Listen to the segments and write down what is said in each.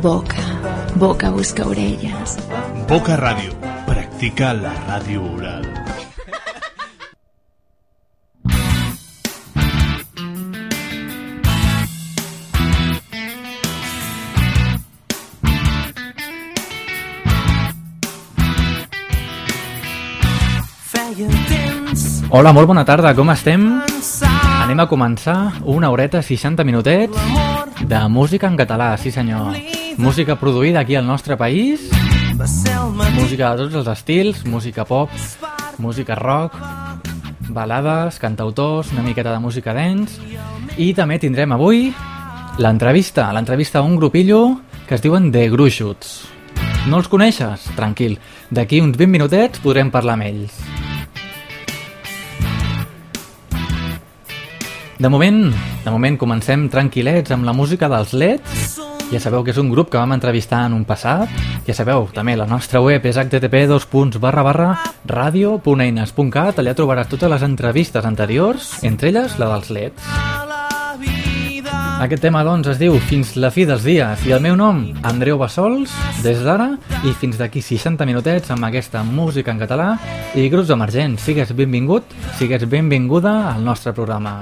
Boca, boca busca orelles. Boca Ràdio. Practica la ràdio oral. Hola, molt bona tarda, com estem? Anem a començar una horeta 60 minutets de música en català, sí senyor. Música produïda aquí al nostre país, música de tots els estils, música pop, música rock, balades, cantautors, una miqueta de música dance i també tindrem avui l'entrevista, l'entrevista a un grupillo que es diuen The Gruixuts. No els coneixes? Tranquil, d'aquí uns 20 minutets podrem parlar amb ells. De moment, de moment comencem tranquil·lets amb la música dels Leds. Ja sabeu que és un grup que vam entrevistar en un passat. Ja sabeu, també la nostra web és http radio.eines.cat Allà trobaràs totes les entrevistes anteriors, entre elles la dels Leds. Aquest tema, doncs, es diu Fins la fi dels dies i el meu nom, Andreu Bassols, des d'ara i fins d'aquí 60 minutets amb aquesta música en català i grups emergents. Sigues benvingut, sigues benvinguda al nostre programa.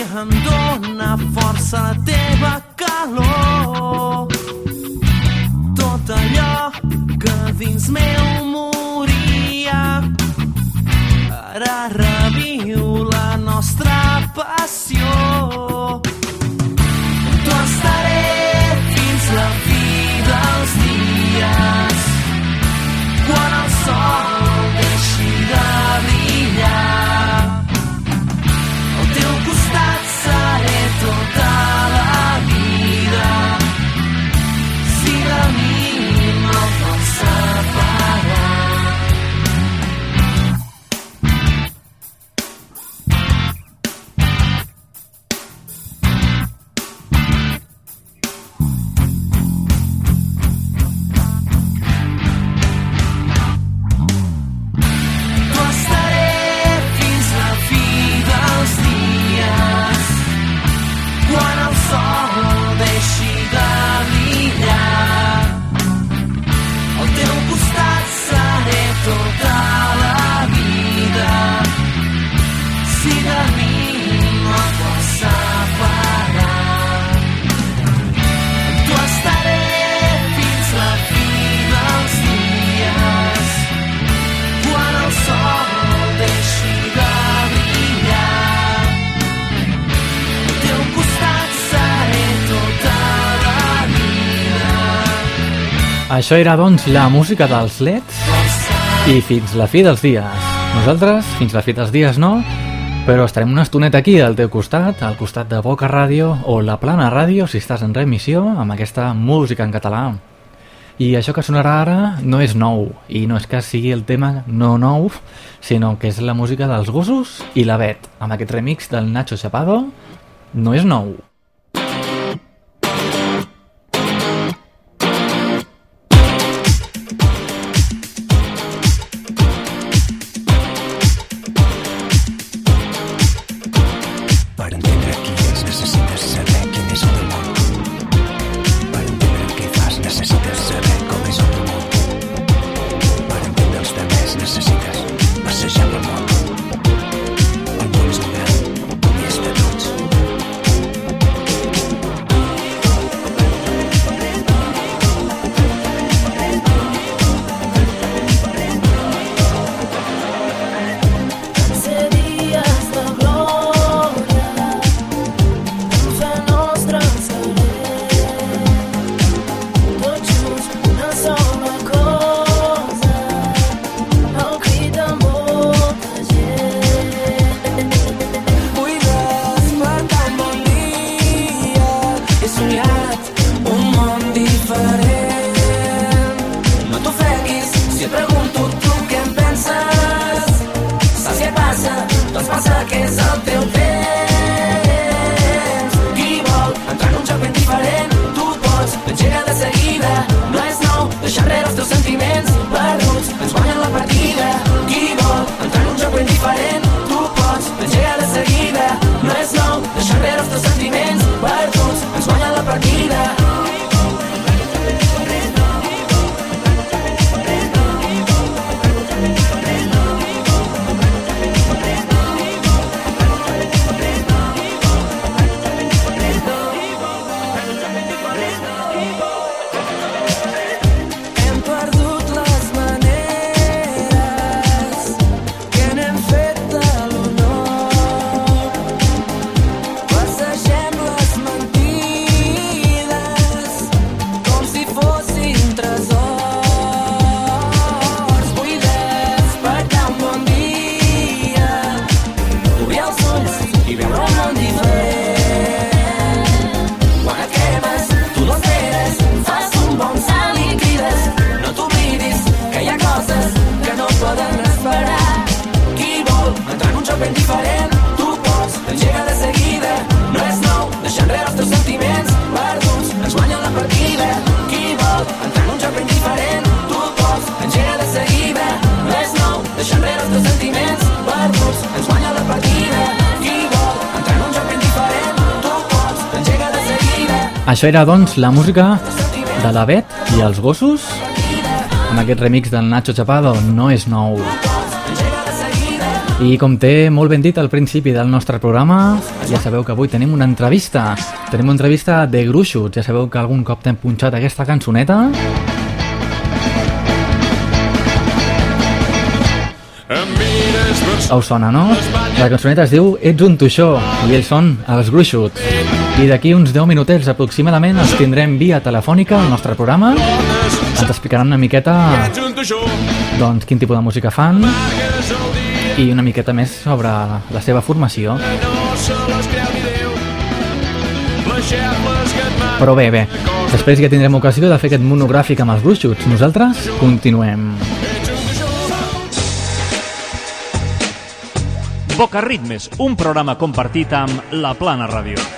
Em dóna força la teva calor. Tot allò que dins meu moria ara reviu la nostra passió Això era, doncs, la música dels Leds i fins la fi dels dies. Nosaltres, fins la fi dels dies no, però estarem una estoneta aquí al teu costat, al costat de Boca Ràdio o La Plana Ràdio, si estàs en remissió, amb aquesta música en català. I això que sonarà ara no és nou, i no és que sigui el tema no nou, sinó que és la música dels gossos i la Bet, amb aquest remix del Nacho Chapado, no és nou. Això era, doncs, la música de la Bet i els gossos amb aquest remix del Nacho Chapado, no és nou. I com té molt ben dit al principi del nostre programa, ja sabeu que avui tenim una entrevista. Tenim una entrevista de gruixos. Ja sabeu que algun cop t'hem punxat aquesta cançoneta. Us sona, no? La cançoneta es diu Ets un tuixó i ells són els gruixuts. I d'aquí uns 10 minutets aproximadament els tindrem via telefònica al nostre programa. Ens explicaran una miqueta doncs, quin tipus de música fan i una miqueta més sobre la seva formació. Però bé, bé, després ja tindrem ocasió de fer aquest monogràfic amb els gruixuts. Nosaltres continuem. Boca Ritmes, un programa compartit amb La Plana Ràdio.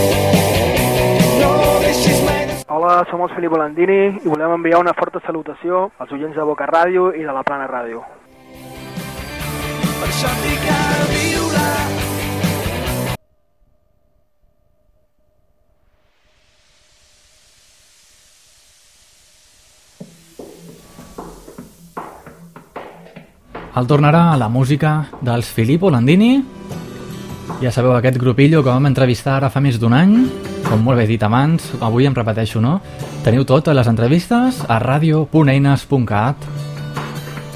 Hola, som els Felip Volandini i volem enviar una forta salutació als oients de Boca Ràdio i de la Plana Ràdio. Per això que viure El tornarà a la música dels Filippo Landini. Ja sabeu aquest grupillo que vam entrevistar ara fa més d'un any, com molt bé dit abans, avui em repeteixo, no? Teniu totes les entrevistes a radio.eines.cat.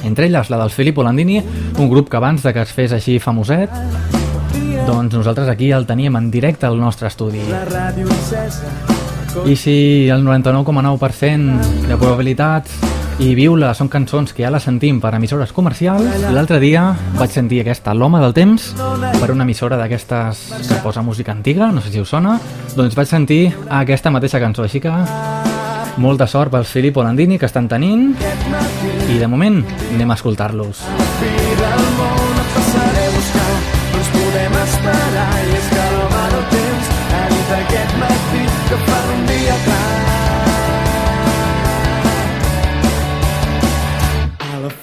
Entre elles la del Filippo Landini, un grup que abans de que es fes així famoset, doncs nosaltres aquí el teníem en directe al nostre estudi. I si el 99,9% de probabilitats i Viula són cançons que ja les sentim per emissores comercials, l'altre dia vaig sentir aquesta L'Home del Temps per una emissora d'aquestes que posa música antiga, no sé si us sona, doncs vaig sentir aquesta mateixa cançó, així que molta sort pels Filippo Landini que estan tenint. I de moment anem a escoltar-los. esperar i és que l'home del temps ha dit aquest matí que un dia clar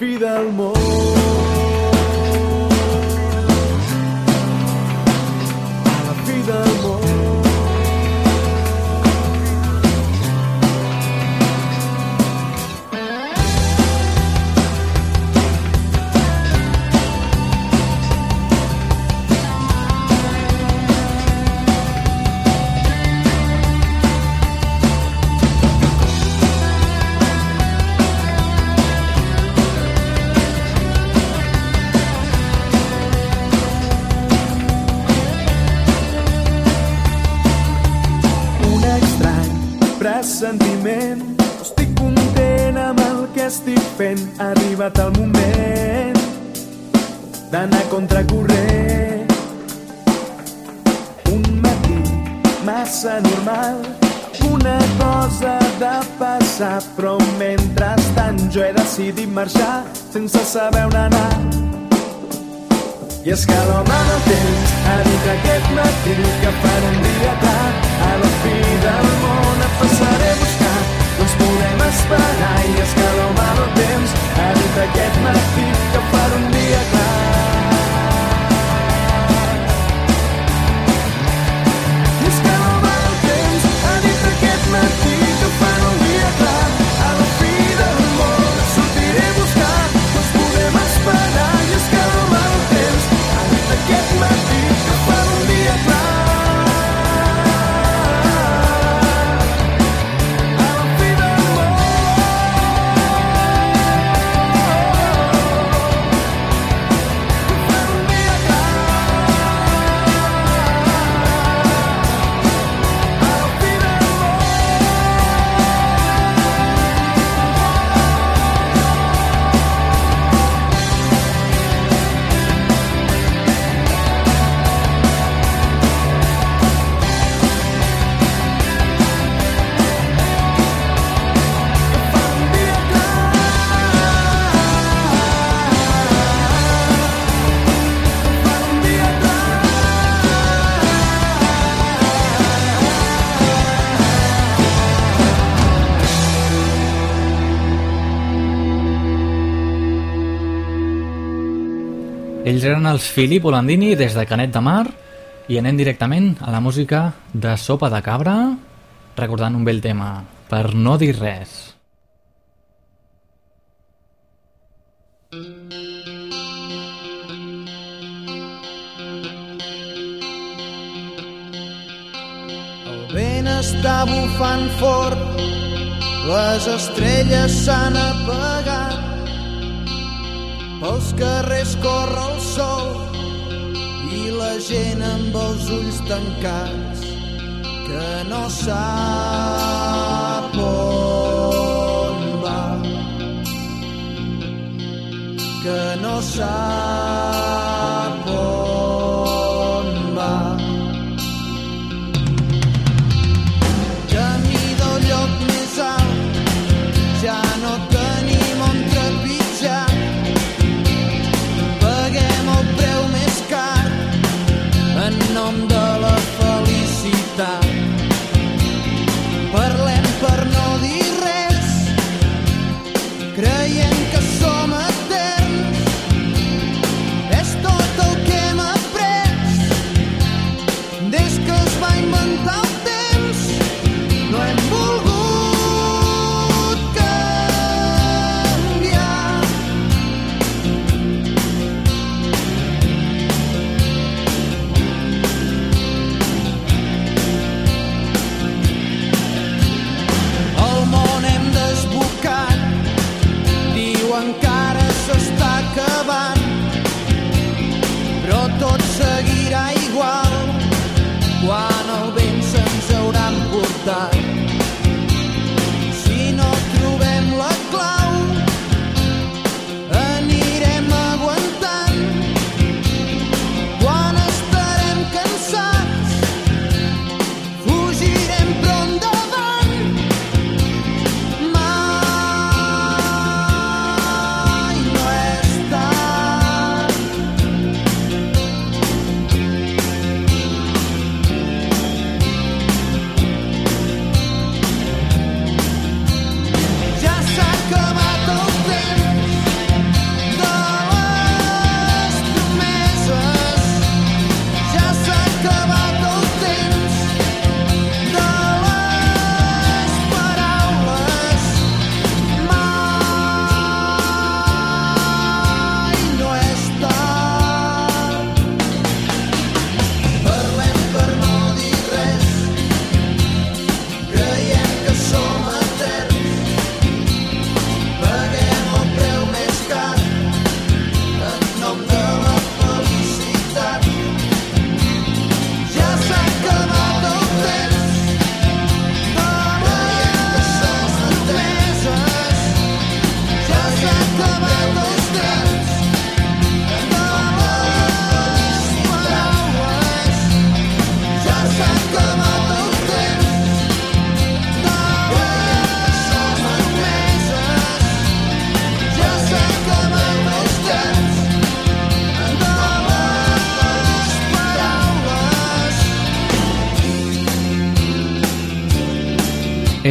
a la fi Ells eren els Filippo Landini des de Canet de Mar i anem directament a la música de Sopa de Cabra, recordant un vell tema, per no dir res. El vent està bufant fort, les estrelles s'han apagat. Pels carrers corre el sol i la gent amb els ulls tancats que no sap on va. Que no sap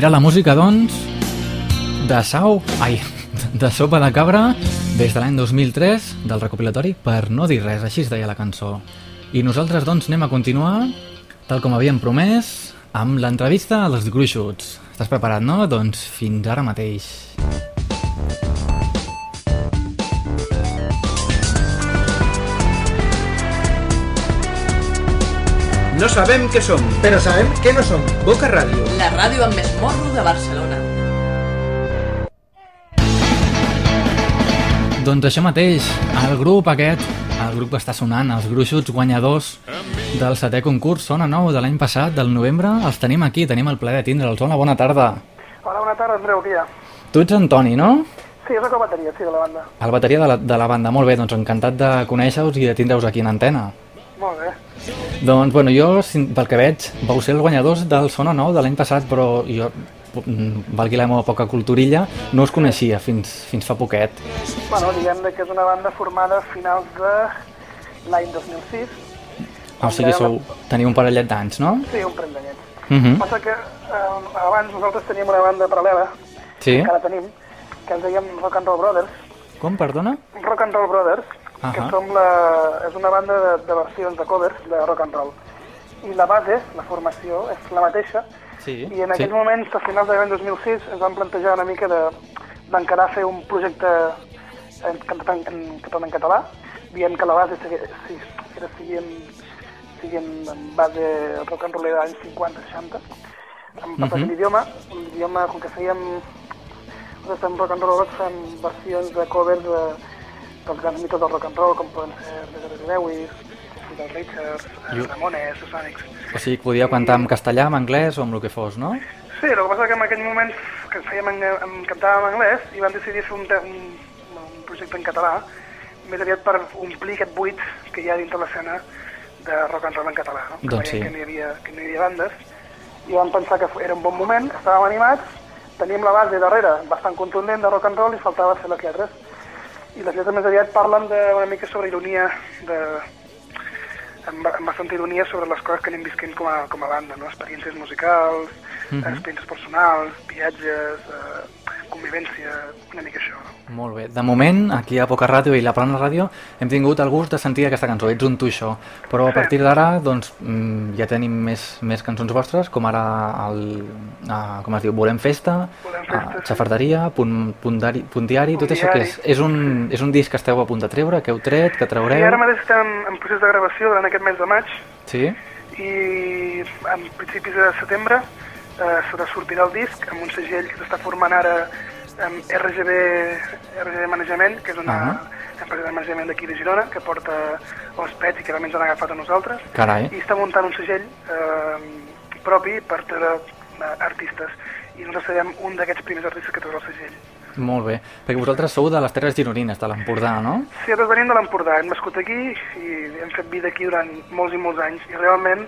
Era la música, doncs, de Sau... Ai, de Sopa de Cabra, des de l'any 2003, del recopilatori Per no dir res, així es deia la cançó. I nosaltres, doncs, anem a continuar, tal com havíem promès, amb l'entrevista als gruixuts. Estàs preparat, no? Doncs fins ara mateix. No sabem què som, però sabem què no som. Boca Ràdio. La ràdio amb més morro de Barcelona. Doncs això mateix, el grup aquest, el grup que està sonant, els gruixuts guanyadors del setè concurs Sona Nou de l'any passat, del novembre, els tenim aquí, tenim el plaer de tindre'ls. Hola, bona tarda. Hola, bona tarda, Andreu, dia. Tu ets Antoni, no? Sí, és la bateria, sí, de la banda. El bateria de la, de la banda, molt bé, doncs encantat de conèixer-vos i de tindre-us aquí en antena. Molt bé. Doncs, bueno, jo, pel que veig, vau ser els guanyadors del Sona Nou de l'any passat, però jo, mm, valgui la meva poca culturilla, no us coneixia fins, fins fa poquet. Bueno, diguem que és una banda formada a finals de l'any 2006. O sigui, sou, teniu un parellet d'anys, no? Sí, un parell d'anyets. Mhm. Passa que eh, abans nosaltres teníem una banda paral·lela, Sí? que ara tenim, que ens dèiem Rock and Roll Brothers. Com, perdona? Rock and Roll Brothers, que Ahà. som la, és una banda de, de versions de covers de rock and roll. I la base, la formació, és la mateixa, Sí, i en sí. aquells moments, a finals de l'any 2006, ens vam plantejar una mica de- d'encarar fer un projecte en, en, en, en, en català, dient que la base sigui, sí, era, sigui, en, sigui en, base rock and rollera d'anys 50-60, en Mhm. uh l'idioma, l'idioma, com que fèiem nosaltres fem rock and roll, fem versions de covers de, dels grans mites del rock and roll, com poden ser Leather Lewis, Little Richards, eh, Ramones, The Sonics. O sigui, que podíeu cantar en castellà, en anglès o amb el que fos, no? Sí, el que passa que en aquell moment que fèiem en, en, cantàvem en anglès i vam decidir fer un, un, un projecte en català més aviat per omplir aquest buit que hi ha dintre l'escena de rock and roll en català, no? Doncs que, veiem sí. que, no hi havia, que no hi havia bandes i vam pensar que era un bon moment, estàvem animats, teníem la base darrere bastant contundent de rock and roll i faltava fer les lletres. I les lletres més aviat parlen de, una mica sobre ironia, de, amb, amb bastanta ironia sobre les coses que anem visquent com a, com a banda, no? experiències musicals, Mhm. experiències personals, viatges, eh, convivència, una mica això. No? Molt bé. De moment, aquí a Poca Ràdio i la Plana Ràdio hem tingut el gust de sentir aquesta cançó, Ets un tuixó. Però a partir d'ara, doncs, mm, ja tenim més, més cançons vostres, com ara el, uh, com es diu, Volem Festa, Volem Festa, uh, sí. Xafarderia, punt, punt, diari, punt diari, tot això que és, és, un, és un disc que esteu a punt de treure, que heu tret, que traureu... I ara mateix estem en procés de gravació durant aquest mes de maig Sí? i en principis de setembre eh, serà sortirà el disc amb un segell que s'està formant ara amb RGB, RGB Manejament, que és una Ah. empresa de manejament d'aquí de Girona, que porta els pets i que també ens han agafat a nosaltres. Carai. I està muntant un segell eh, propi per treure eh, artistes. I nosaltres serem un d'aquests primers artistes que treurà el segell. Molt bé. Perquè vosaltres sou de les Terres Gironines, de l'Empordà, no? Sí, nosaltres venim de l'Empordà, hem nascut aquí i hem fet vida aquí durant molts i molts anys i realment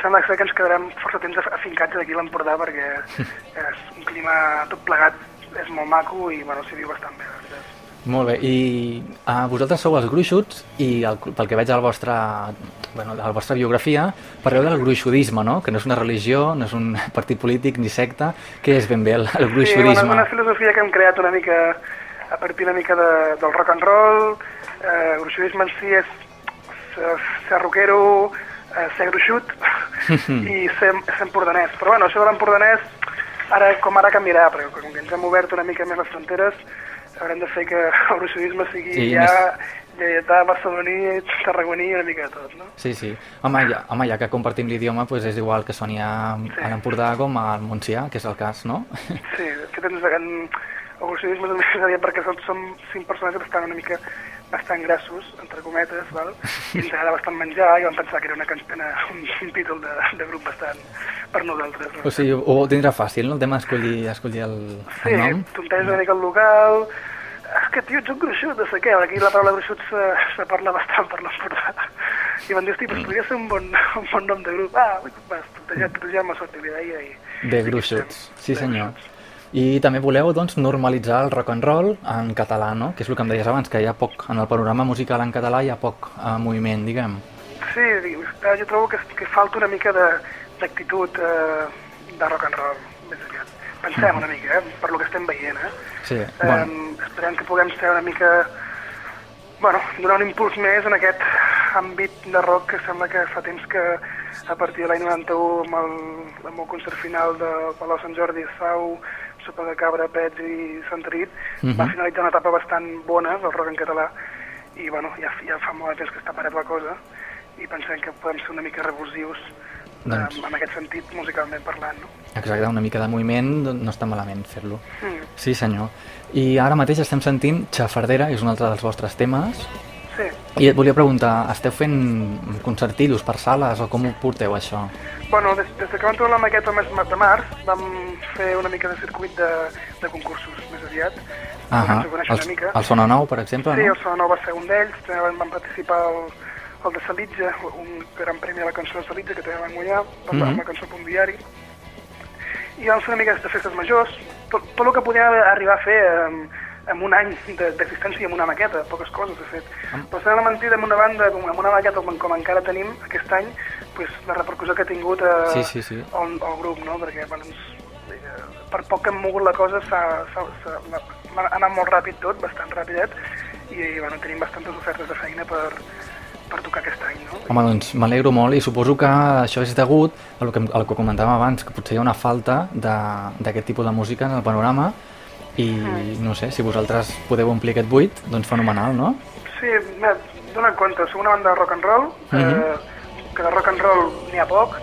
sembla ser que ens quedarem força temps af- afincats aquí a l'Empordà perquè és un clima tot plegat, és molt maco i bueno, s'hi viu bastant bé. la veritat. Molt bé, i uh, vosaltres sou els gruixuts i el, pel que veig a la vostra, bueno, a la vostra biografia parleu del gruixudisme, no? Que no és una religió, no és un partit polític ni secta. Què és ben bé el, el Sí, gruixudisme? una, una filosofia que hem creat una mica a partir una mica de, del rock and roll, eh, el gruixudisme en si és ser, ser rockero, eh, ser gruixut i ser, ser empordanès. Però bueno, això de l'empordanès ara com ara canviarà, perquè com que ens hem obert una mica més les fronteres, haurem de fer que el gruixudisme sigui Sí, ja més- lleietà, barceloní, tarragoní, una mica de tot, no? Sí, sí. Home, ja, home, ja que compartim l'idioma, doncs és igual que soni a, a l'Empordà com al Montsià, que és el cas, no? Sí, de fet ens, en, el gruixudisme és més aviat perquè som, som cinc persones que estan una mica bastant grassos, entre cometes, val? i ens agrada bastant menjar, i vam pensar que era una, una, un, un títol de, de grup bastant per nosaltres. No? O sigui, ho tindrà fàcil, no? El tema d'escollir escollir el, sí, el nom? tonteges una mica el local, és que tio, ets un gruixut, no sé què, aquí la paraula gruixut se, se parla bastant per l'Empordà. I van dir, hosti, doncs podria ser un bon, un bon nom de grup. Ah, vas, tontejar, tontejar amb sort, i li deia, i... De gruixuts, sí senyor. I també voleu doncs, normalitzar el rock and roll en català, no? que és el que em deies abans, que hi ha poc, en el panorama musical en català hi ha poc eh, moviment, diguem. Sí, jo trobo que, que falta una mica de- d'actitud eh, de rock and roll, més aviat. Pensem una mica, eh, per lo que estem veient, eh? Sí, Eh, bueno, esperem que puguem ser una mica... Bueno, donar un impuls més en aquest àmbit de rock que sembla que fa temps que a partir de l'any 91 amb el, amb el concert final de Palau Sant Jordi, Sau, Sopa de Cabra, Pets i Sant Rit, Mhm. va finalitzar una etapa bastant bona del rock en català i bueno, ja, ja fa molt de temps que està parat la cosa i pensem que podem ser una mica revulsius Doncs- en, aquest sentit musicalment parlant. No? exacte, una mica de moviment no està malament fer-lo. Mm. Sí senyor. I ara mateix estem sentint Xafardera, que és un altre dels vostres temes. I et volia preguntar, esteu fent concertillos per sales o com ho porteu això? Bueno, des, des de que vam trobar la maqueta el mes de març, vam fer una mica de circuit de, de concursos, més aviat. Ho coneixen el, una mica. el Sona Nou, per exemple, Sí, no? el Sona Nou va ser un d'ells, també van, van participar el, el de Salitja, un gran premi a la cançó de Salitja, que també van guanyar, per Mhm. amb la cançó Punt Diari. I vam fer una mica de festes majors, tot, tot el que podíem arribar a fer en, en un any de- d'existència i amb una maqueta, poques coses, de fet. Però serà una mentida amb una banda, amb una maqueta com, com encara tenim aquest any, pues, la repercussió que ha tingut eh, Sí, sí, sí. El, el grup, no? Perquè bueno, ens, eh, per poc que hem mogut la cosa s'ha anar molt ràpid tot, bastant ràpidet, i bueno, tenim bastantes ofertes de feina per, per tocar aquest any. No? Home, doncs m'alegro molt i suposo que això és degut al que, al que comentàvem abans, que potser hi ha una falta de- d'aquest tipus de música en el panorama i no sé, si vosaltres podeu omplir aquest buit, doncs fenomenal, no? Sí, mira, dona compte, som una banda de rock and roll, eh, que de rock and roll n'hi ha poc,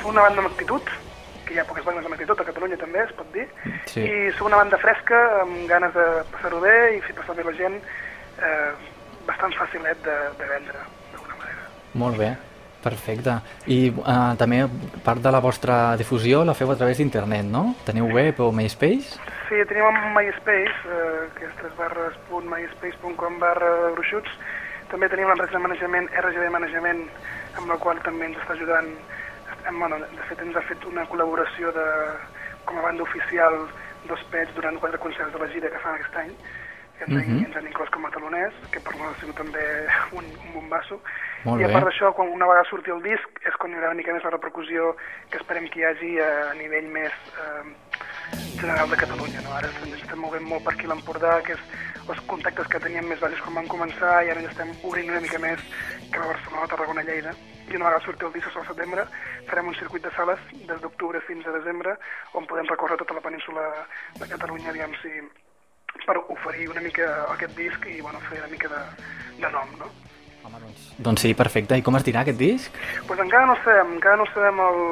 som una banda amb actitud, que hi ha poques bandes amb actitud, a Catalunya també es pot dir, Sí. i som una banda fresca, amb ganes de passar-ho bé i fer passar bé la gent, eh, bastant facilet de, de vendre, d'alguna manera. Molt bé, perfecte. I uh, també part de la vostra difusió la feu a través d'internet, no? Teniu web o MySpace? Sí, tenim un MySpace, eh, que és www.myspace.com barra gruixuts. També tenim l'empresa de manejament RGB Manejament, amb la qual també ens està ajudant. Estem, bueno, de fet, ens ha fet una col·laboració de, com a banda oficial dos pets durant quatre concerts de la gira que fan aquest any que ens, Mhm. ens han inclòs com a taloners, que per nosaltres ha sigut també un, un bombasso. Molt I a part d'això, quan una vegada surti el disc, és quan hi haurà una mica més la repercussió que esperem que hi hagi a, a nivell més eh, general de Catalunya. No? Ara ens estem movent molt per aquí l'Empordà, que és els contactes que teníem més baixos quan van començar, i ara ja estem obrint una mica més que a Barcelona, Tarragona, Lleida. I una vegada surti el disc al setembre, farem un circuit de sales des d'octubre fins a desembre, on podem recórrer tota la península de Catalunya, aviam si per oferir una mica aquest disc i bueno, fer una mica de, de nom, no? Doncs sí, perfecte. I com es dirà aquest disc? pues encara no sabem, encara no sabem el,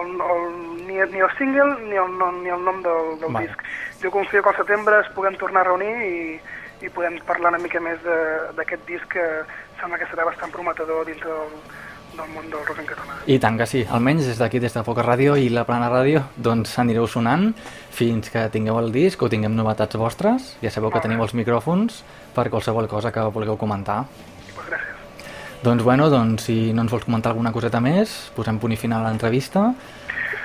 el, el, ni, ni el single ni el, ni el nom del, del Val. disc. Jo confio que al setembre es puguem tornar a reunir i, i podem parlar una mica més de- d'aquest disc que sembla que serà bastant prometedor dintre del, del món del rock en català. I tant que sí, almenys des d'aquí, des de Foca Ràdio i la Plana Ràdio, doncs anireu sonant fins que tingueu el disc o tinguem novetats vostres. Ja sabeu que teniu els micròfons per qualsevol cosa que vulgueu comentar. Doncs bueno, doncs si no ens vols comentar alguna coseta més, posem punt i final a l'entrevista.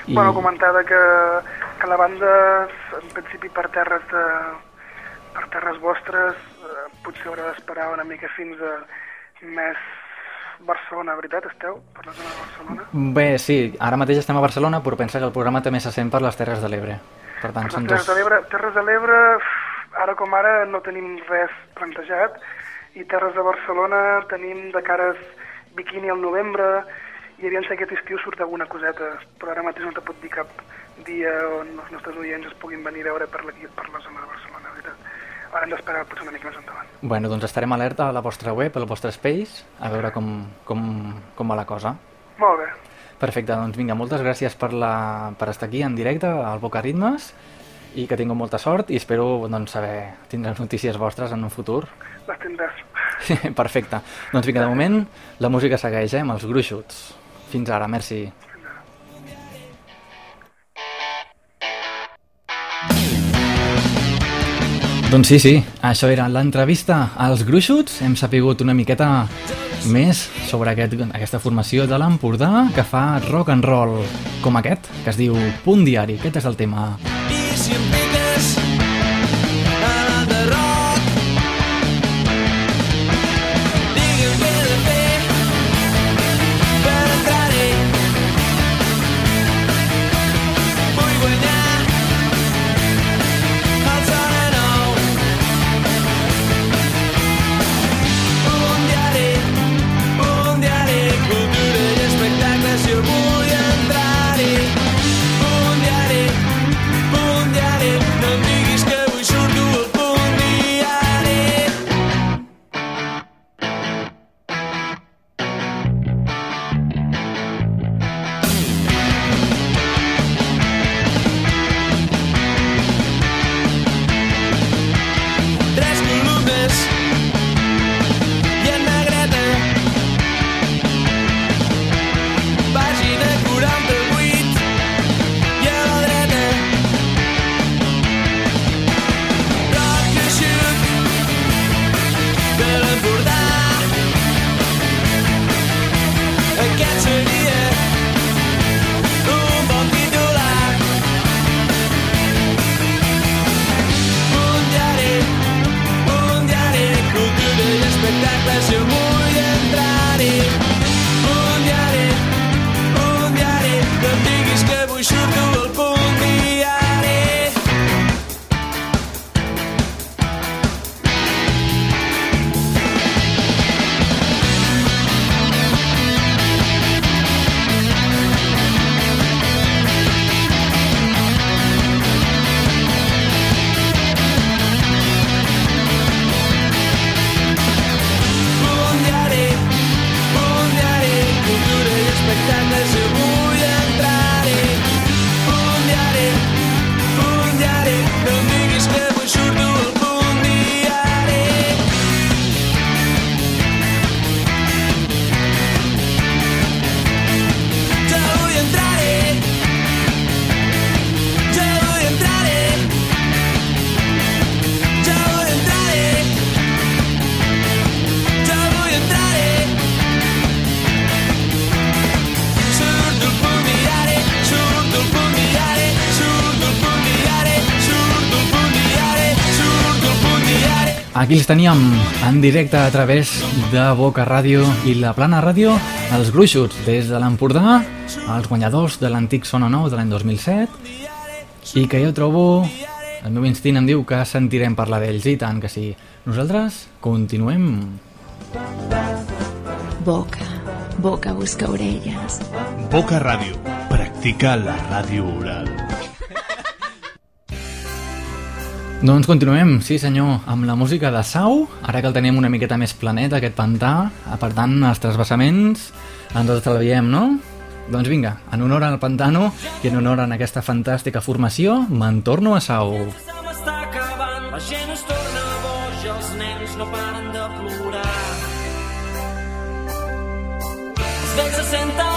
I... Bueno, comentar de que, que la banda, en principi per terres de, per terres vostres, eh, potser haurà d'esperar una mica fins a més Barcelona, veritat, esteu? Per la zona de Barcelona? Bé, sí, ara mateix estem a Barcelona, però pensa que el programa també se sent per les Terres de l'Ebre. Per tant, Per són les Terres dos... de l'Ebre, Terres de l'Ebre, ara com ara no tenim res plantejat, i Terres de Barcelona tenim de cares biquini al novembre, i aviam si aquest estiu surt alguna coseta, però ara mateix no te pot dir cap dia on els nostres oients es puguin venir a veure per, aquí, per la zona de Barcelona, la veritat. Ara hem d'esperar potser una mica més endavant. Bueno, doncs estarem alerta a la vostra web, al vostre space, a veure com, com, com va la cosa. Molt bé. Perfecte, doncs vinga, moltes gràcies per, la, per estar aquí en directe al Boca Ritmes i que tingueu molta sort i espero doncs, saber tindre notícies vostres en un futur. Les tindràs. Perfecte. Doncs vinga, de moment la música segueix, eh, amb els gruixuts. Fins ara, merci. Doncs sí, sí, això era l'entrevista als gruixuts. Hem sapigut una miqueta més sobre aquest, aquesta formació de l'Empordà que fa rock and roll com aquest, que es diu Punt Diari. Aquest és el tema. I si Aquí els teníem en directe a través de Boca Ràdio i la Plana Ràdio, els Gruixuts, des de l'Empordà, els guanyadors de l'antic Sona Nou de l'any 2007, i que jo trobo, el meu instint em diu que sentirem parlar d'ells, i tant que sí. Nosaltres continuem. Boca, boca busca orelles. Boca Ràdio. Practica la ràdio oral. Doncs continuem, sí senyor, amb la música de Sau, ara que el tenim una miqueta més planet, aquest pantà, per tant, els trasbassaments ens els estalviem, no? Doncs vinga, en honor al pantano i en honor a aquesta fantàstica formació, me'n torno a Sau. La gent es torna boja, els nens no paren de plorar. Els vells se senten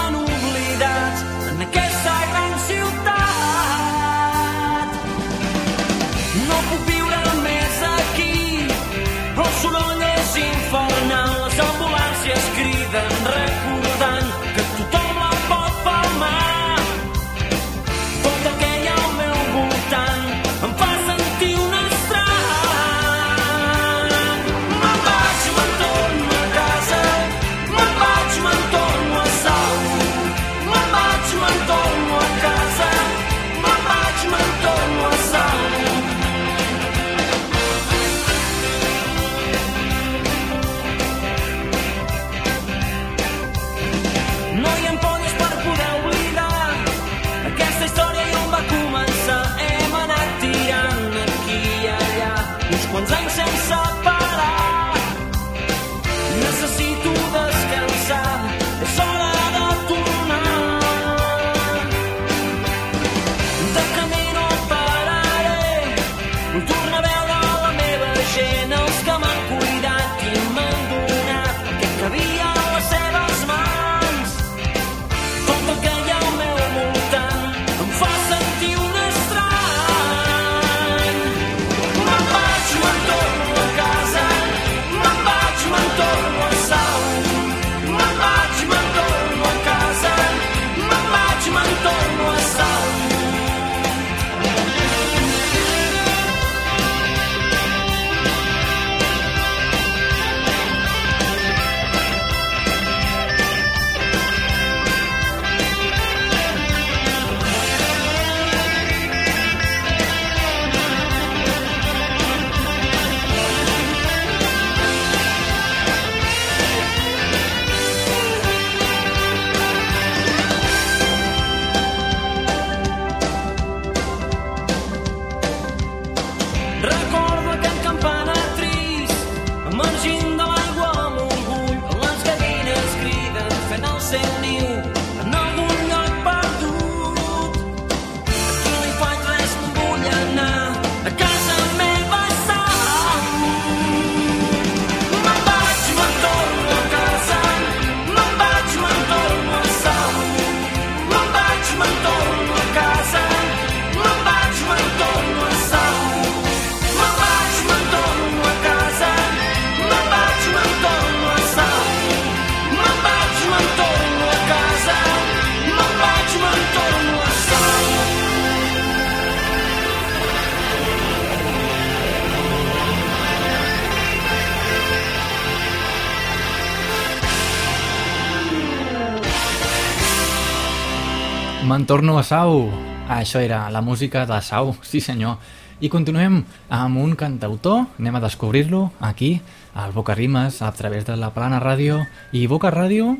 Me'n torno a Sau. Això era la música de Sau, sí senyor. I continuem amb un cantautor, anem a descobrir-lo aquí, al Boca Rimes, a través de la Plana Ràdio. I Boca Ràdio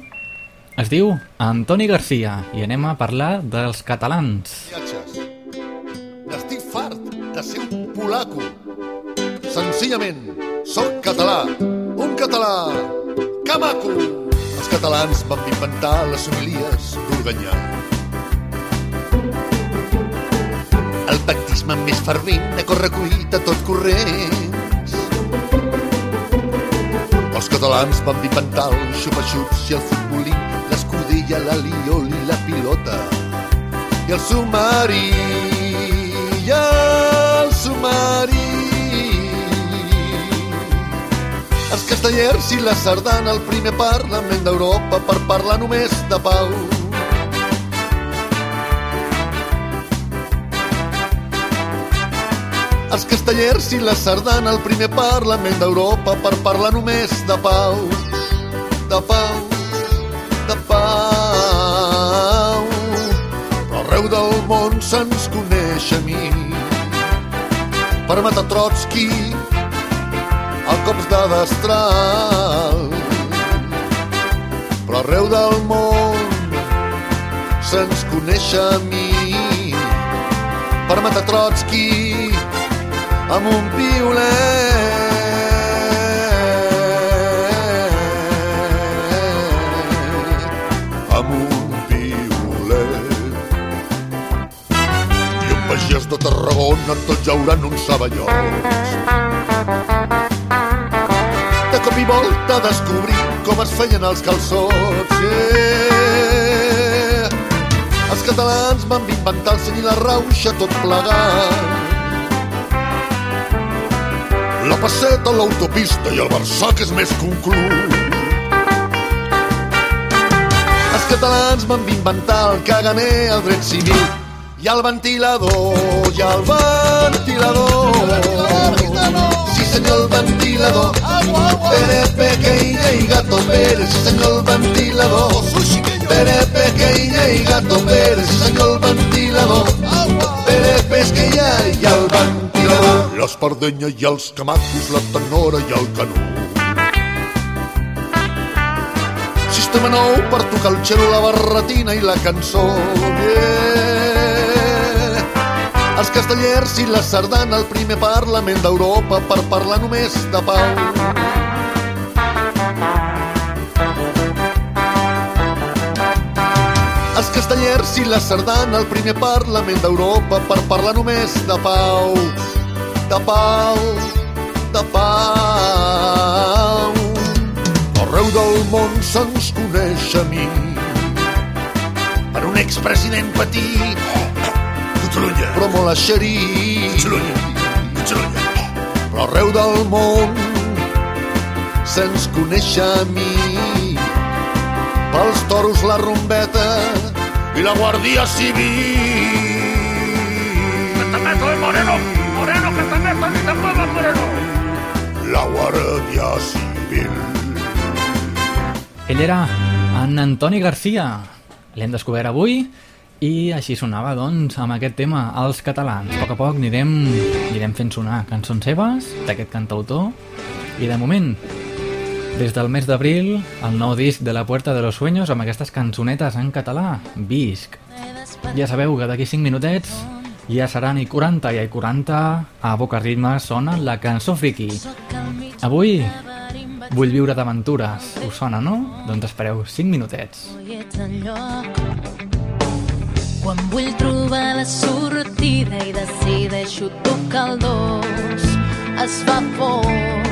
es diu Antoni Garcia i anem a parlar dels catalans. N'estic fart de ser un polaco. Senzillament, sóc català. Un català. Que maco! Els catalans van inventar les homilies d'Organyà. Pactisme més fervent a correcuita tot corrents. Els catalans van inventar els xupa-xups i el futbolí, l'escudella, l'aliol i la pilota. I el submarí i el submarí. Els castellers i la sardana el primer Parlament d'Europa per parlar només de pau Els castellers i la sardana al primer Parlament d'Europa per parlar només de pau, de pau, de pau. Però arreu del món se'ns coneix a mi per matar Trotsky a cops de destral. Però arreu del món se'ns coneix a mi per matar Trotsky amb un violet. Amb un violet. I un pagès de Tarragona tot jaurant uns saballots. De cop i volta descobrir com es feien els calçots. Yeah. Els catalans van inventar el seny i la rauxa tot plegat. La passeta, l'autopista i el Barça que és més club. Els catalans van inventar el caganer, el dret civil i el ventilador, i el ventilador. Sí senyor, el ventilador. Pere, pequeña y gato Pérez, sí senyor, el ventilador. Pere, pequeña y gato Pérez, senyor, el ventilador. Pere, pesqueña i el ventilador. L'espardenya i els camacos, la tenora i el canut. Sistema nou per tocar el xelo, la barretina i la cançó. Yeah. Els castellers i la sardana al primer Parlament d'Europa per parlar només de pau. Els castellers i la sardana al primer Parlament d'Europa per parlar només de pau. De pau, de pau. Arreu del món se'ns coneix a mi per un expresident petit Catalunya. però molt eixerit Catalunya. Catalunya. però arreu del món se'ns coneix a mi pels toros la rombeta i la Guàrdia Civil moreno moreno que també soy de pueblo moreno la Guàrdia Civil Ell era en Antoni Garcia. L'hem descobert avui i així sonava, doncs, amb aquest tema, els catalans. A poc a poc anirem, anirem fent sonar cançons seves d'aquest cantautor i de moment, des del mes d'abril, el nou disc de La Puerta de los Sueños amb aquestes cançonetes en català, Visc. Ja sabeu que d'aquí 5 minutets ja seran i 40 i 40 a Boca Ritme sona la cançó friki. Avui vull viure d'aventures. Us sona, no? Doncs espereu 5 minutets. i. Quan vull trobar la sortida i decideixo tocar el dos, es fa fosc.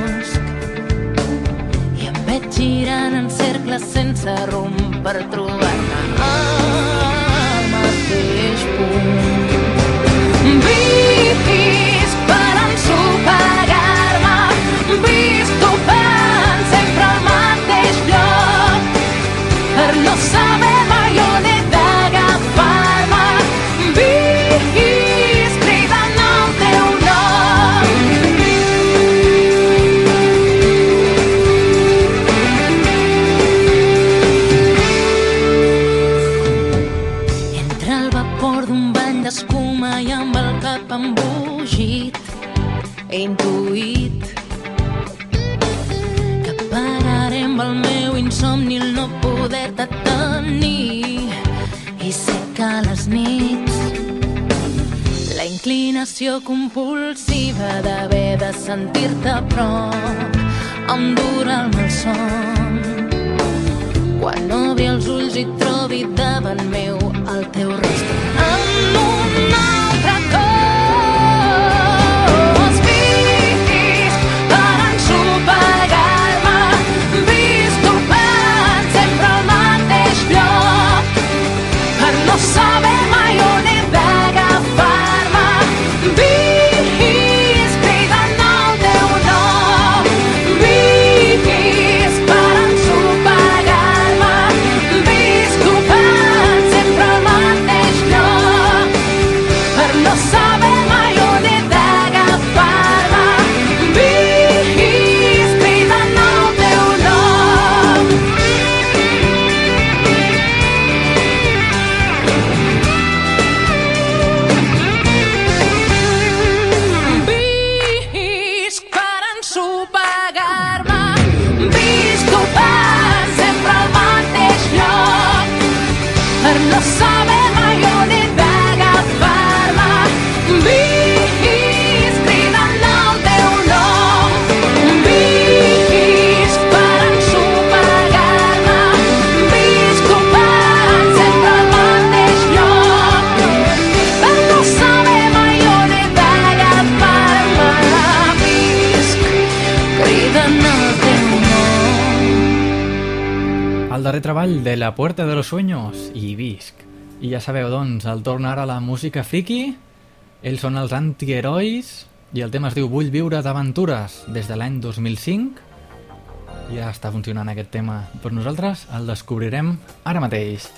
Veig girant en cercles sense rumb per trobar-me al mateix punt. Visc per ensopegar-me, visc inclinació compulsiva d'haver de sentir-te a prop em dura el malson quan obri els ulls i trobi davant meu el teu rostre dejarnos Puerta de los Sueños i Visc. I ja sabeu, doncs, el torn ara la música friki, ells són els antiherois i el tema es diu Vull viure d'aventures des de l'any 2005. Ja està funcionant aquest tema però nosaltres, el descobrirem ara mateix.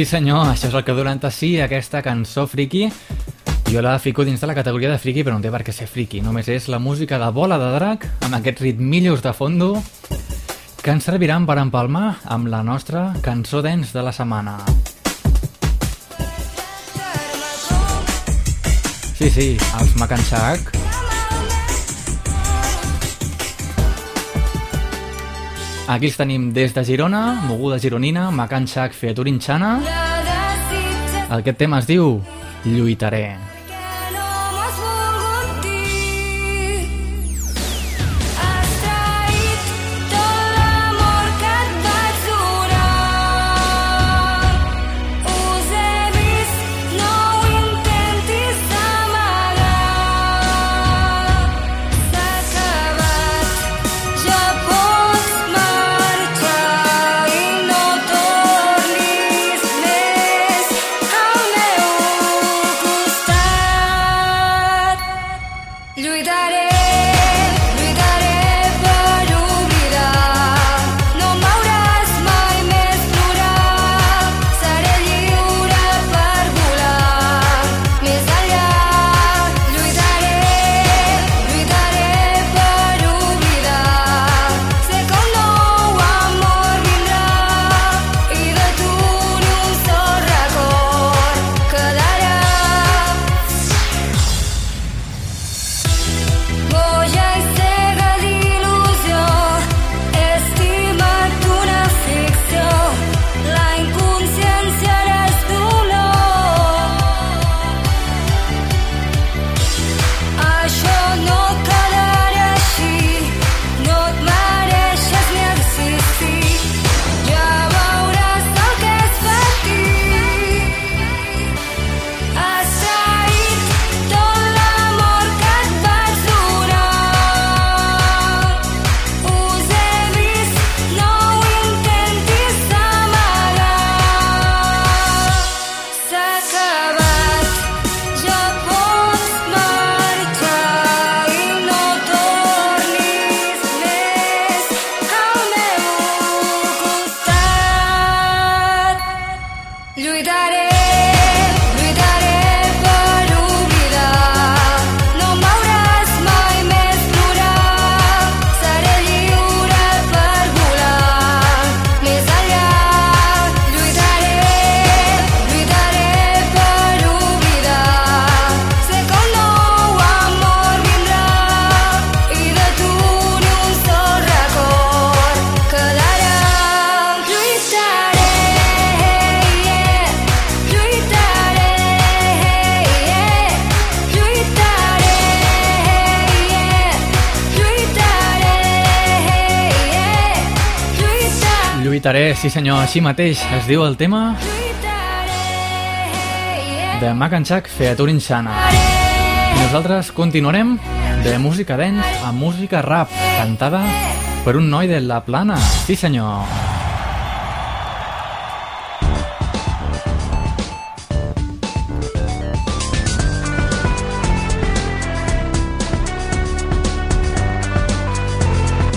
Sí senyor, això és el que durant sí, aquesta cançó friki. Jo la fico dins de la categoria de friki, però no té per què ser friki. Només és la música de bola de drac, amb aquest ritmillos de fondo, que ens serviran per empalmar amb la nostra cançó dents de la setmana. Sí, sí, els Macanxac Aquí els tenim des de Girona, Moguda Gironina, Macan Xac, Fiaturinxana. Aquest tema es diu Lluitaré. Sí senyor, així mateix es diu el tema de Mac and Chuck Featuring Shana. I nosaltres continuarem de música dance a música rap, cantada per un noi de La Plana. Sí senyor.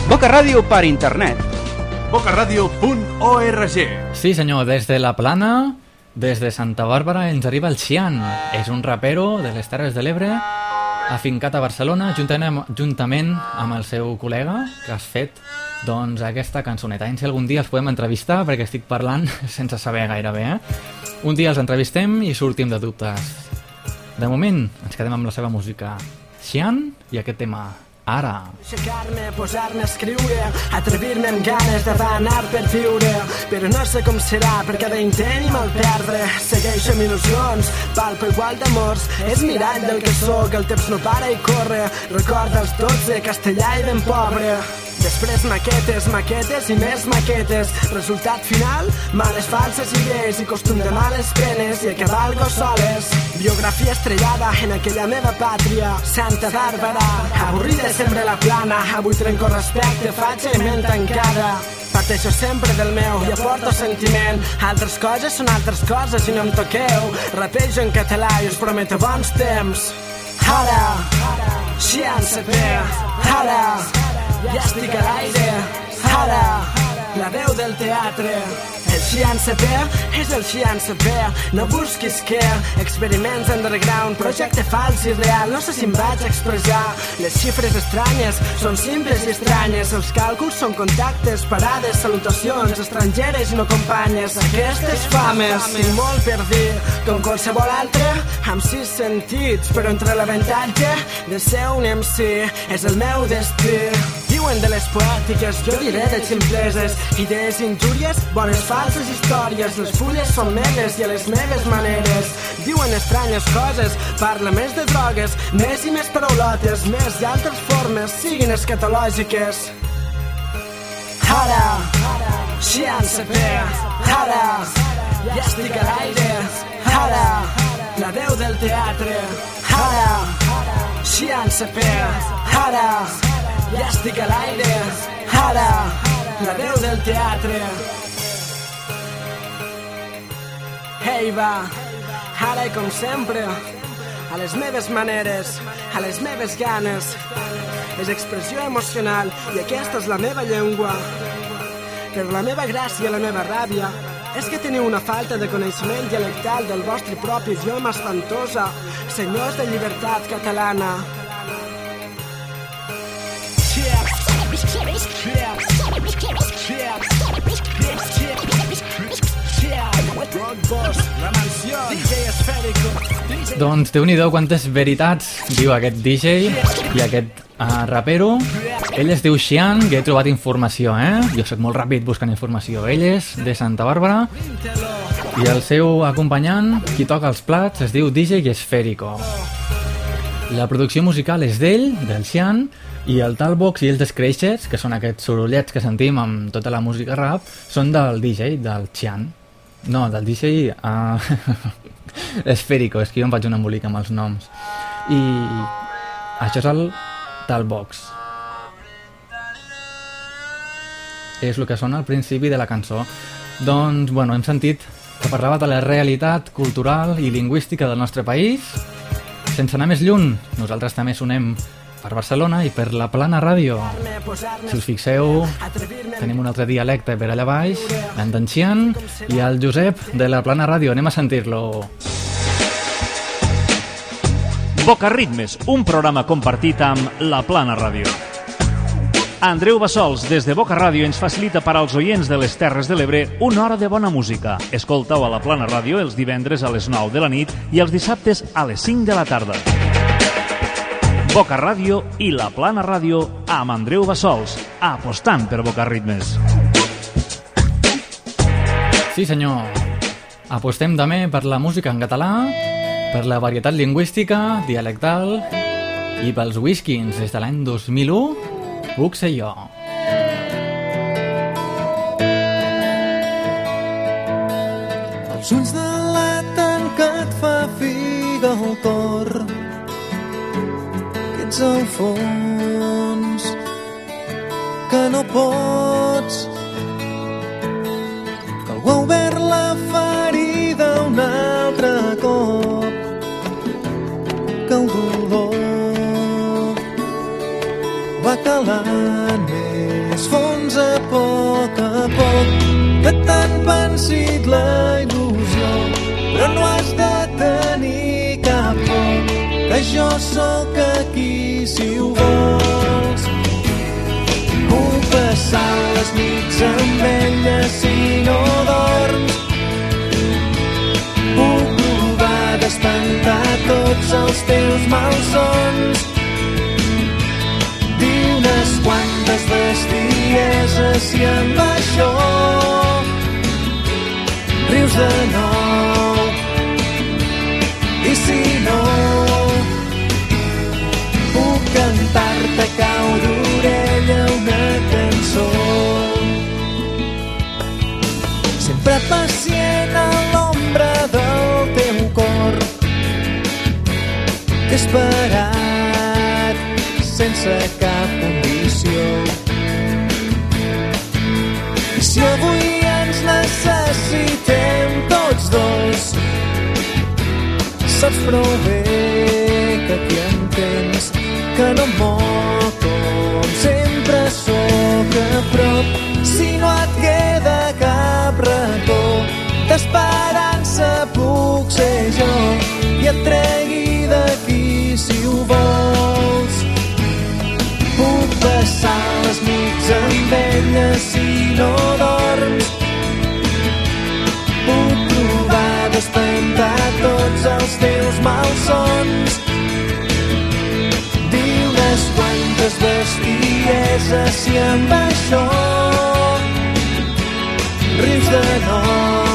Boca Ràdio per internet. bocaradio.org Sí senyor, des de La Plana, des de Santa Bàrbara ens arriba el Xian. És un rapero de les Terres de l'Ebre afincat a Barcelona juntament, juntament amb el seu col·lega que has fet doncs, aquesta cançoneta. Si algun dia els podem entrevistar perquè estic parlant sense saber gaire bé. Eh? Un dia els entrevistem i sortim de dubtes. De moment ens quedem amb la seva música. Xian i aquest tema Ara. Aixecar-me, posar-me a escriure, atrevir-me amb ganes d'anar per viure. Però no sé com serà, per cada intent i mal perdre. Segueixo amb il·lusions, palpo igual d'amors. És mirall del que sóc, el temps no para i corre. Recorda els 12, castellà i ben pobre. Després maquetes, maquetes i més maquetes. Resultat final, males falses idees i costum de males penes i acabar algo soles. Biografia estrellada en aquella meva pàtria, Santa Bàrbara. Avorrida sempre la plana, avui trenco respecte, faig i ment tancada. Parteixo sempre del meu i aporto sentiment. Altres coses són altres coses i no em toqueu. Rapejo en català i us prometo bons temps. Ara, Xian Saper, ara, ja estic a l'aire, ara, la veu del teatre. El Xian Saper és el Xian Saper, no busquis què, experiments underground, projecte fals i real, no sé si em vaig expressar. Les xifres estranyes són simples i estranyes, els càlculs són contactes, parades, salutacions, estrangeres i no companyes. Aquestes fames, tinc molt per dir, com qualsevol altre, amb sis sentits, però entre l'avantatge de ser un MC és el meu destí. Diuen de les poètiques, jo diré de ximpleses, idees injúries, bones falses històries, les fulles són meves i a les meves maneres. Diuen estranyes coses, parla més de drogues, més i més paraulotes, més i altres formes, siguin escatològiques. Ara, Xian Saper, ara, ja estic a l'aire, ara, la veu del teatre, ara, Xian Saper, ara, ja estic a l'aire, ara, la veu del teatre. Hey, va, ara i com sempre, a les meves maneres, a les meves ganes. És expressió emocional i aquesta és la meva llengua. Per la meva gràcia i la meva ràbia és que teniu una falta de coneixement dialectal del vostre propi idioma espantosa, senyors de llibertat catalana. Doncs déu nhi quantes veritats diu aquest DJ i aquest uh, rapero. Ell es diu Xian, que he trobat informació, eh? Jo sóc molt ràpid buscant informació. Ell és de Santa Bàrbara i el seu acompanyant, qui toca els plats, es diu DJ Esférico. La producció musical és d'ell, del Xian, i el Talbox i els Scratches, que són aquests sorollets que sentim amb tota la música rap, són del DJ, del Xian. No, del DJ... Uh, esférico, és que jo em faig un embolic amb els noms. I això és el Talbox. És el que sona al principi de la cançó. Doncs, bueno, hem sentit que parlava de la realitat cultural i lingüística del nostre país. Sense anar més lluny, nosaltres també sonem per Barcelona i per la Plana Ràdio. Si us fixeu, tenim un altre dialecte per allà baix, l'Andancian i el Josep de la Plana Ràdio. Anem a sentir-lo. Boca Ritmes, un programa compartit amb La Plana Ràdio. Andreu Bassols, des de Boca Ràdio, ens facilita per als oients de les Terres de l'Ebre una hora de bona música. Escoltau a La Plana Ràdio els divendres a les 9 de la nit i els dissabtes a les 5 de la tarda. Boca Ràdio i La Plana Ràdio amb Andreu Bassols, apostant per Boca Ritmes. Sí, senyor. Apostem també per la música en català, per la varietat lingüística, dialectal i pels whiskins des de l'any 2001, puc ser jo. ulls de l'atan que et fa figa el cor ets al fons que no pots. Que algú ha obert la ferida un altre cop que el dolor va calant més fons a poc a poc. Que t'han pensit la il·lusió però no has de jo sóc aquí si ho vols. Puc passar les nits amb ella si no dorms. Puc provar d'espantar tots els teus malsons. Dir unes quantes bestieses i amb això rius de nou sense cap condició. I si avui ens necessitem tots dos saps prou bé que aquí em tens que no moc com sempre sóc a prop. Si no et queda cap racó d'esperança puc ser jo i et tregui passar les nits amb ella si no dorms. Puc provar d'espantar tots els teus malsons. Dir unes quantes bestieses si amb això rius de nou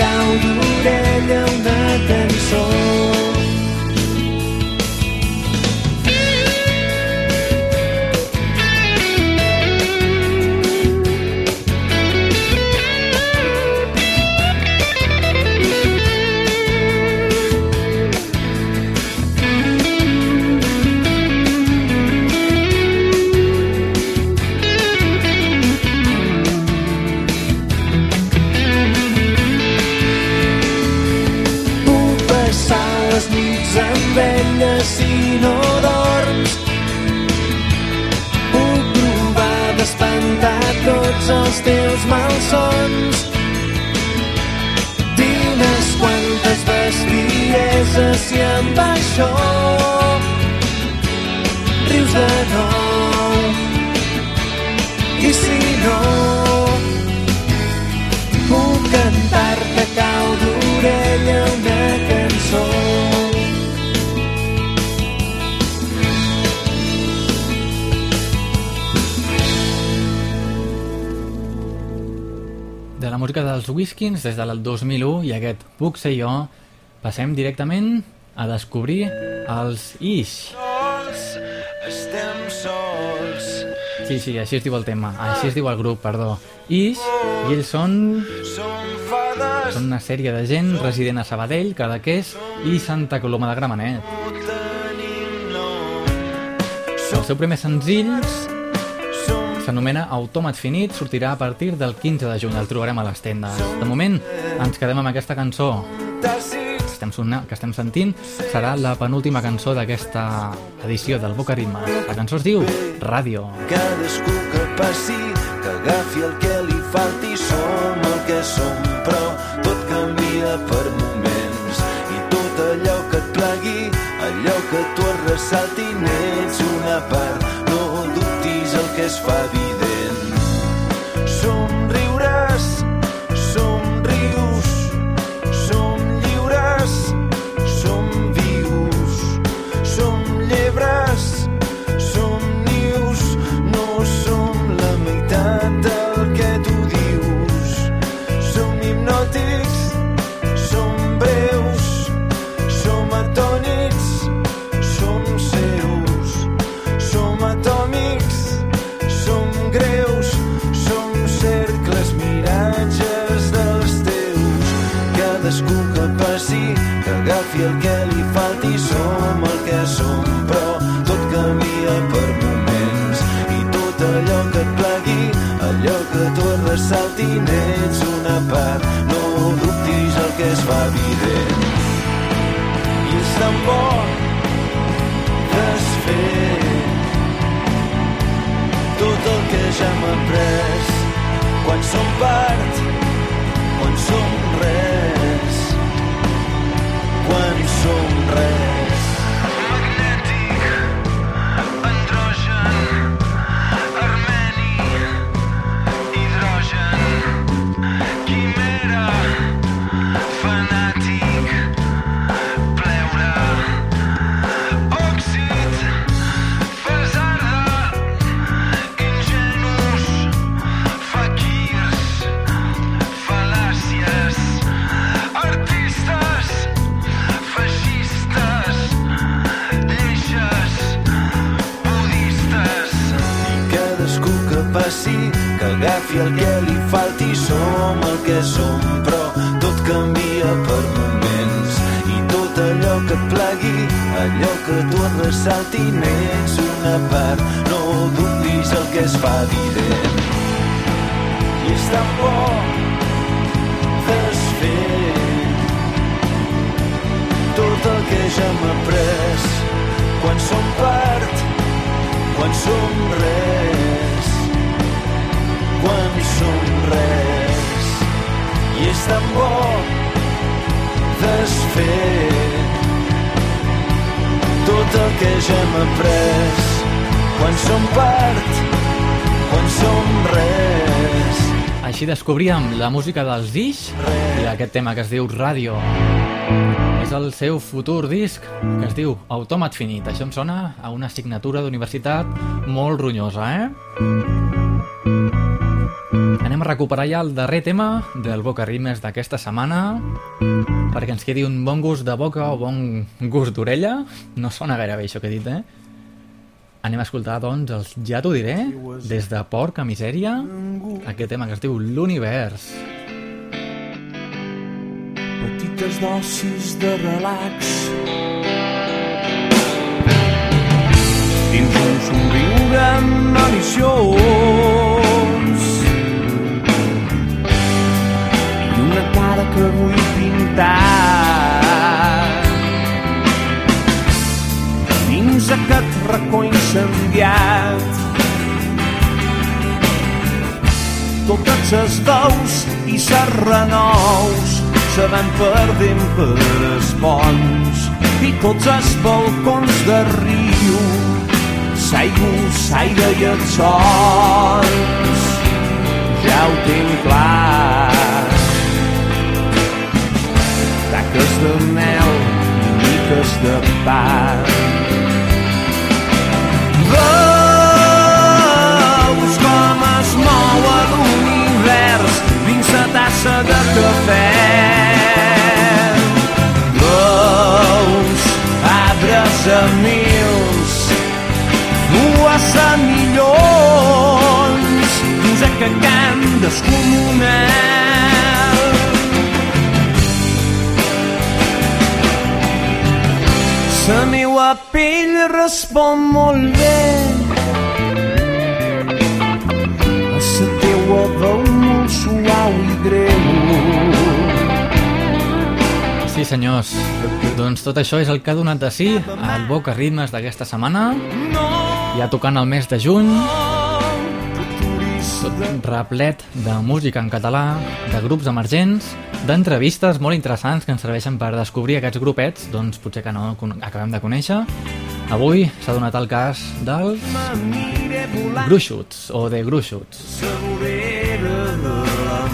cau d'orella una cançó els malsons. Dir unes quantes bestieses i amb això música dels Whiskins des del 2001 i aquest Puc ser jo, passem directament a descobrir els Ish. Estem sols. Sí, sí, així es diu el tema, així es diu el grup, perdó. Ish, i ells són... Són una sèrie de gent resident a Sabadell, Cadaqués i Santa Coloma de Gramenet. El seu primer senzill s'anomena Autòmat Finit, sortirà a partir del 15 de juny, el trobarem a les tendes. De moment, ens quedem amb aquesta cançó que estem, sona, que estem sentint, serà la penúltima cançó d'aquesta edició del Boca Ritmes. La cançó es diu Ràdio. Cadascú que passi, que agafi el que li falti, som el que som, però tot canvia per moments. I tot allò que et plagui, allò que tu et ressalti, n'ets una part, no que es fa evident. Somriuràs, el que li falti, som el que som, però tot canvia per moments. I tot allò que et plegui, allò que tu et ressalti, n'ets una part, no dubtis el que es fa evident. I és tan bo desfer tot el que ja hem après quan som part, agafi el que li falti, som el que som, però tot canvia per moments. I tot allò que et plegui, allò que tu et ressalti, n'ets una part, no dubtis el que es fa evident. I és tan bo desfer tot el que ja hem après quan som part, quan som res, res. I és tan bo desfer tot el que ja hem après quan som part, quan som res. Així descobríem la música dels Dish i aquest tema que es diu Ràdio. És el seu futur disc, que es diu Autòmat Finit. Això em sona a una assignatura d'universitat molt ronyosa, eh? Anem a recuperar ja el darrer tema del Boca Rimes d'aquesta setmana perquè ens quedi un bon gust de boca o bon gust d'orella. No sona gaire bé això que he dit, eh? Anem a escoltar, doncs, els Ja t'ho diré, des de Porca Misèria, aquest tema que es diu L'Univers. petites dosis de relax dins un somriure maliciós que vull pintar. Dins aquest racó incendiat totes les veus i les renous se van perdent per els ponts i tots els balcons de riu s'aigüs, aire i els sols ja ho tinc clar taques de mel i miques de pa. Veus com es mou l'univers dins la tassa de cafè? Veus arbres a mils dues a milions dins aquest camp descomunal la meua pell respon molt bé a la teua veu molt suau i greu Sí, senyors. Doncs tot això és el que ha donat de si al Boca Ritmes d'aquesta setmana. Ja tocant el mes de juny. Replet de música en català, de grups emergents, d'entrevistes molt interessants que ens serveixen per descobrir aquests grupets, doncs potser que no acabem de conèixer. Avui s'ha donat el cas dels Gruixuts, o de Gruixuts.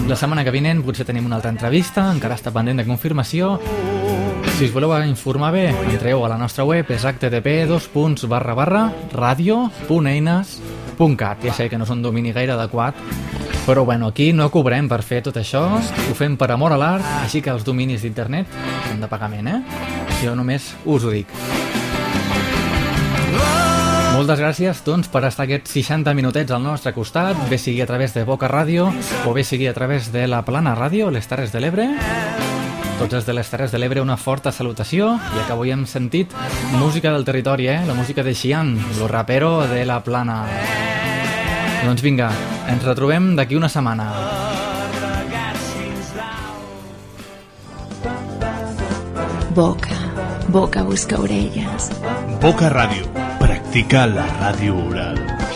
La setmana que vinent potser tenim una altra entrevista, encara està pendent de confirmació. Si us voleu informar bé, entreu a la nostra web, és http radio.eines.cat. Ja sé que no és un domini gaire adequat, però bueno, aquí no cobrem per fer tot això, ho fem per amor a l'art, així que els dominis d'internet són de pagament, eh? Jo només us ho dic. Moltes gràcies doncs, per estar aquests 60 minutets al nostre costat, bé sigui a través de Boca Ràdio o bé sigui a través de la Plana Ràdio, les Terres de l'Ebre. Tots els de les Terres de l'Ebre una forta salutació, ja que avui hem sentit música del territori, eh? la música de Xiang, lo rapero de la plana. Doncs vinga, ens retrobem d'aquí una setmana. Boca, boca busca orelles. Boca Radio. Practica la radio oral.